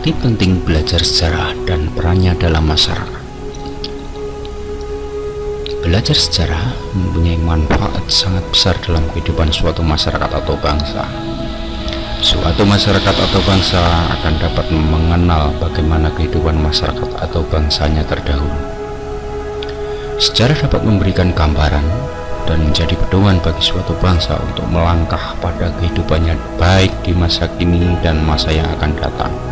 Arti penting belajar sejarah dan perannya dalam masyarakat. Belajar sejarah mempunyai manfaat sangat besar dalam kehidupan suatu masyarakat atau bangsa. Suatu masyarakat atau bangsa akan dapat mengenal bagaimana kehidupan masyarakat atau bangsanya terdahulu. Sejarah dapat memberikan gambaran dan menjadi pedoman bagi suatu bangsa untuk melangkah pada kehidupannya baik di masa kini dan masa yang akan datang.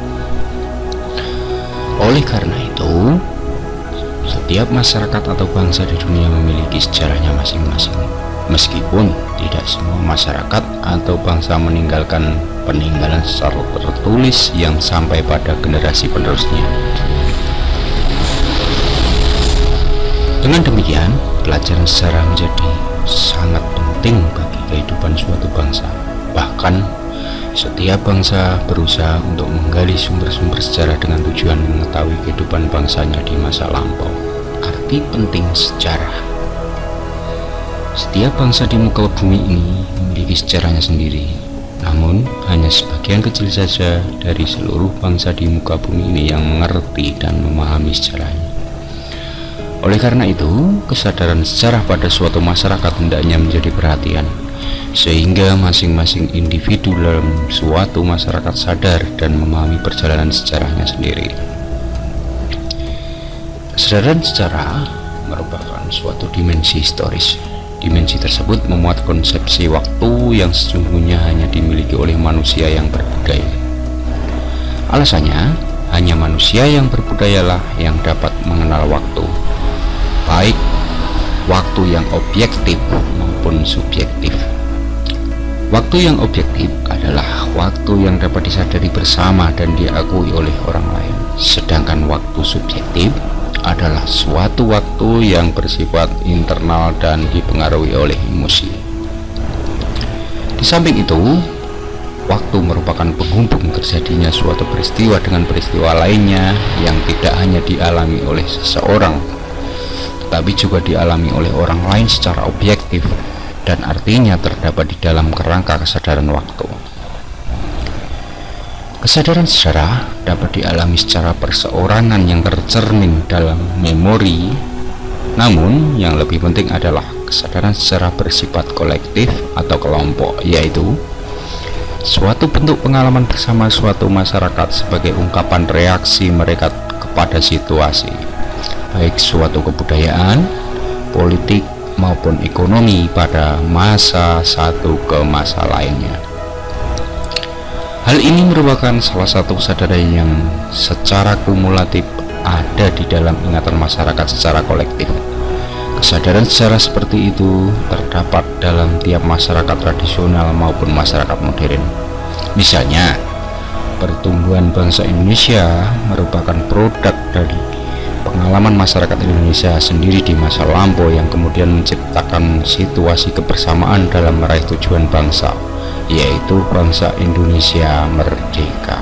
Oleh karena itu, setiap masyarakat atau bangsa di dunia memiliki sejarahnya masing-masing. Meskipun tidak semua masyarakat atau bangsa meninggalkan peninggalan secara tertulis yang sampai pada generasi penerusnya. Dengan demikian, pelajaran sejarah menjadi sangat penting bagi kehidupan suatu bangsa. Bahkan setiap bangsa berusaha untuk menggali sumber-sumber sejarah dengan tujuan mengetahui kehidupan bangsanya di masa lampau. Arti penting sejarah Setiap bangsa di muka bumi ini memiliki sejarahnya sendiri. Namun, hanya sebagian kecil saja dari seluruh bangsa di muka bumi ini yang mengerti dan memahami sejarahnya. Oleh karena itu, kesadaran sejarah pada suatu masyarakat hendaknya menjadi perhatian sehingga masing-masing individu dalam suatu masyarakat sadar dan memahami perjalanan sejarahnya sendiri. Kesadaran sejarah merupakan suatu dimensi historis. Dimensi tersebut memuat konsepsi waktu yang sesungguhnya hanya dimiliki oleh manusia yang berbudaya. Alasannya, hanya manusia yang berbudayalah yang dapat mengenal waktu, baik waktu yang objektif maupun subjektif. Waktu yang objektif adalah waktu yang dapat disadari bersama dan diakui oleh orang lain. Sedangkan waktu subjektif adalah suatu waktu yang bersifat internal dan dipengaruhi oleh emosi. Di samping itu, waktu merupakan penghubung terjadinya suatu peristiwa dengan peristiwa lainnya yang tidak hanya dialami oleh seseorang, tetapi juga dialami oleh orang lain secara objektif dan artinya terdapat di dalam kerangka kesadaran waktu. Kesadaran sejarah dapat dialami secara perseorangan yang tercermin dalam memori, namun yang lebih penting adalah kesadaran secara bersifat kolektif atau kelompok, yaitu suatu bentuk pengalaman bersama suatu masyarakat sebagai ungkapan reaksi mereka kepada situasi, baik suatu kebudayaan, politik, maupun ekonomi pada masa satu ke masa lainnya. Hal ini merupakan salah satu kesadaran yang secara kumulatif ada di dalam ingatan masyarakat secara kolektif. Kesadaran secara seperti itu terdapat dalam tiap masyarakat tradisional maupun masyarakat modern. Misalnya, pertumbuhan bangsa Indonesia merupakan produk dari pengalaman masyarakat Indonesia sendiri di masa lampau yang kemudian menciptakan situasi kebersamaan dalam meraih tujuan bangsa, yaitu bangsa Indonesia merdeka.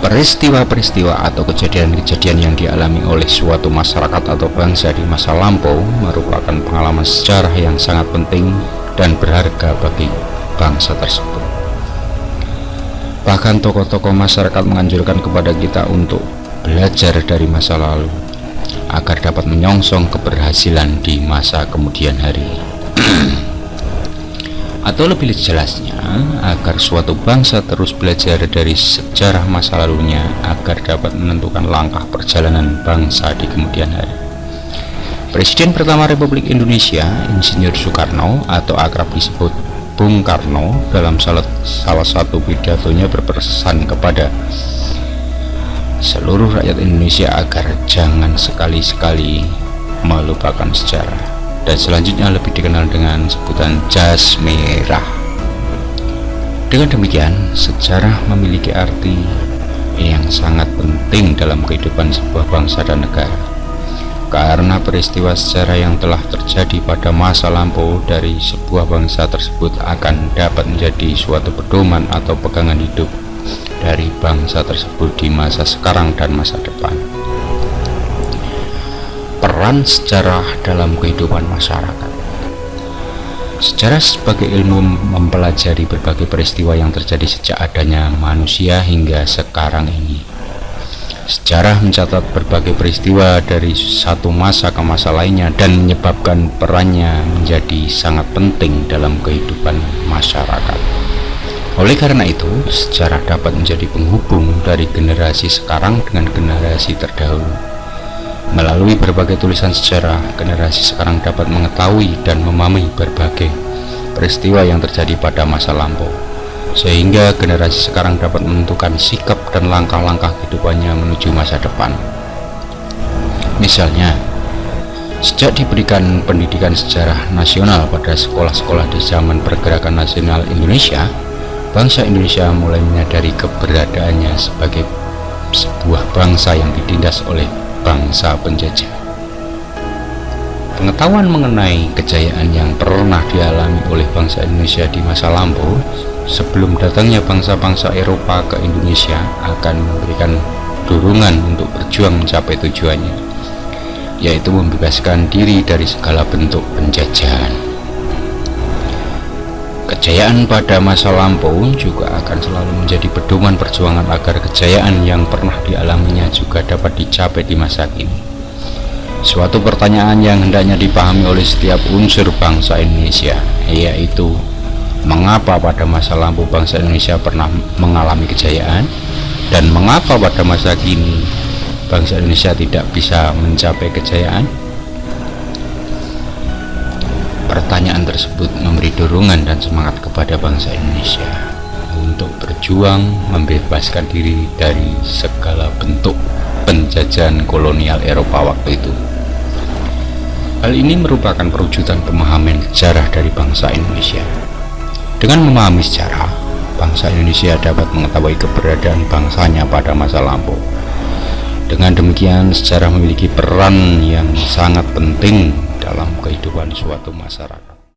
Peristiwa-peristiwa atau kejadian-kejadian yang dialami oleh suatu masyarakat atau bangsa di masa lampau merupakan pengalaman sejarah yang sangat penting dan berharga bagi bangsa tersebut. Bahkan tokoh-tokoh masyarakat menganjurkan kepada kita untuk belajar dari masa lalu agar dapat menyongsong keberhasilan di masa kemudian hari. Atau lebih jelasnya, agar suatu bangsa terus belajar dari sejarah masa lalunya agar dapat menentukan langkah perjalanan bangsa di kemudian hari. Presiden pertama Republik Indonesia, Insinyur Soekarno atau akrab disebut Bung Karno dalam salah, satu pidatonya berpesan kepada seluruh rakyat Indonesia agar jangan sekali-sekali melupakan sejarah. Dan selanjutnya lebih dikenal dengan sebutan jas merah. Dengan demikian sejarah memiliki arti yang sangat penting dalam kehidupan sebuah bangsa dan negara. Karena peristiwa sejarah yang telah terjadi pada masa lampau dari sebuah bangsa tersebut akan dapat menjadi suatu pedoman atau pegangan hidup dari bangsa tersebut di masa sekarang dan masa depan. Peran sejarah dalam kehidupan masyarakat Sejarah sebagai ilmu mempelajari berbagai peristiwa yang terjadi sejak adanya manusia hingga sekarang ini. Sejarah mencatat berbagai peristiwa dari satu masa ke masa lainnya dan menyebabkan perannya menjadi sangat penting dalam kehidupan masyarakat. Oleh karena itu, sejarah dapat menjadi penghubung dari generasi sekarang dengan generasi terdahulu. Melalui berbagai tulisan sejarah, generasi sekarang dapat mengetahui dan memahami berbagai peristiwa yang terjadi pada masa lampau, sehingga generasi sekarang dapat menentukan sikap dan langkah-langkah kehidupannya menuju masa depan. Misalnya, sejak diberikan pendidikan sejarah nasional pada sekolah-sekolah di zaman pergerakan nasional Indonesia, bangsa Indonesia mulai menyadari keberadaannya sebagai sebuah bangsa yang ditindas oleh bangsa penjajah. Pengetahuan mengenai kejayaan yang pernah dialami oleh bangsa Indonesia di masa lampau sebelum datangnya bangsa-bangsa Eropa ke Indonesia akan memberikan dorongan untuk berjuang mencapai tujuannya, yaitu membebaskan diri dari segala bentuk penjajahan. Kejayaan pada masa lampau juga akan selalu menjadi pedoman perjuangan agar kejayaan yang pernah dialaminya juga dapat dicapai di masa kini. Suatu pertanyaan yang hendaknya dipahami oleh setiap unsur bangsa Indonesia, yaitu mengapa pada masa lampau bangsa Indonesia pernah mengalami kejayaan dan mengapa pada masa kini bangsa Indonesia tidak bisa mencapai kejayaan? Pertanyaan tersebut memberi dorongan dan semangat kepada bangsa Indonesia untuk berjuang membebaskan diri dari segala bentuk penjajahan kolonial Eropa waktu itu. Hal ini merupakan perwujudan pemahaman sejarah dari bangsa Indonesia. Dengan memahami sejarah, bangsa Indonesia dapat mengetahui keberadaan bangsanya pada masa lampau. Dengan demikian, sejarah memiliki peran yang sangat penting dalam kehidupan suatu masyarakat.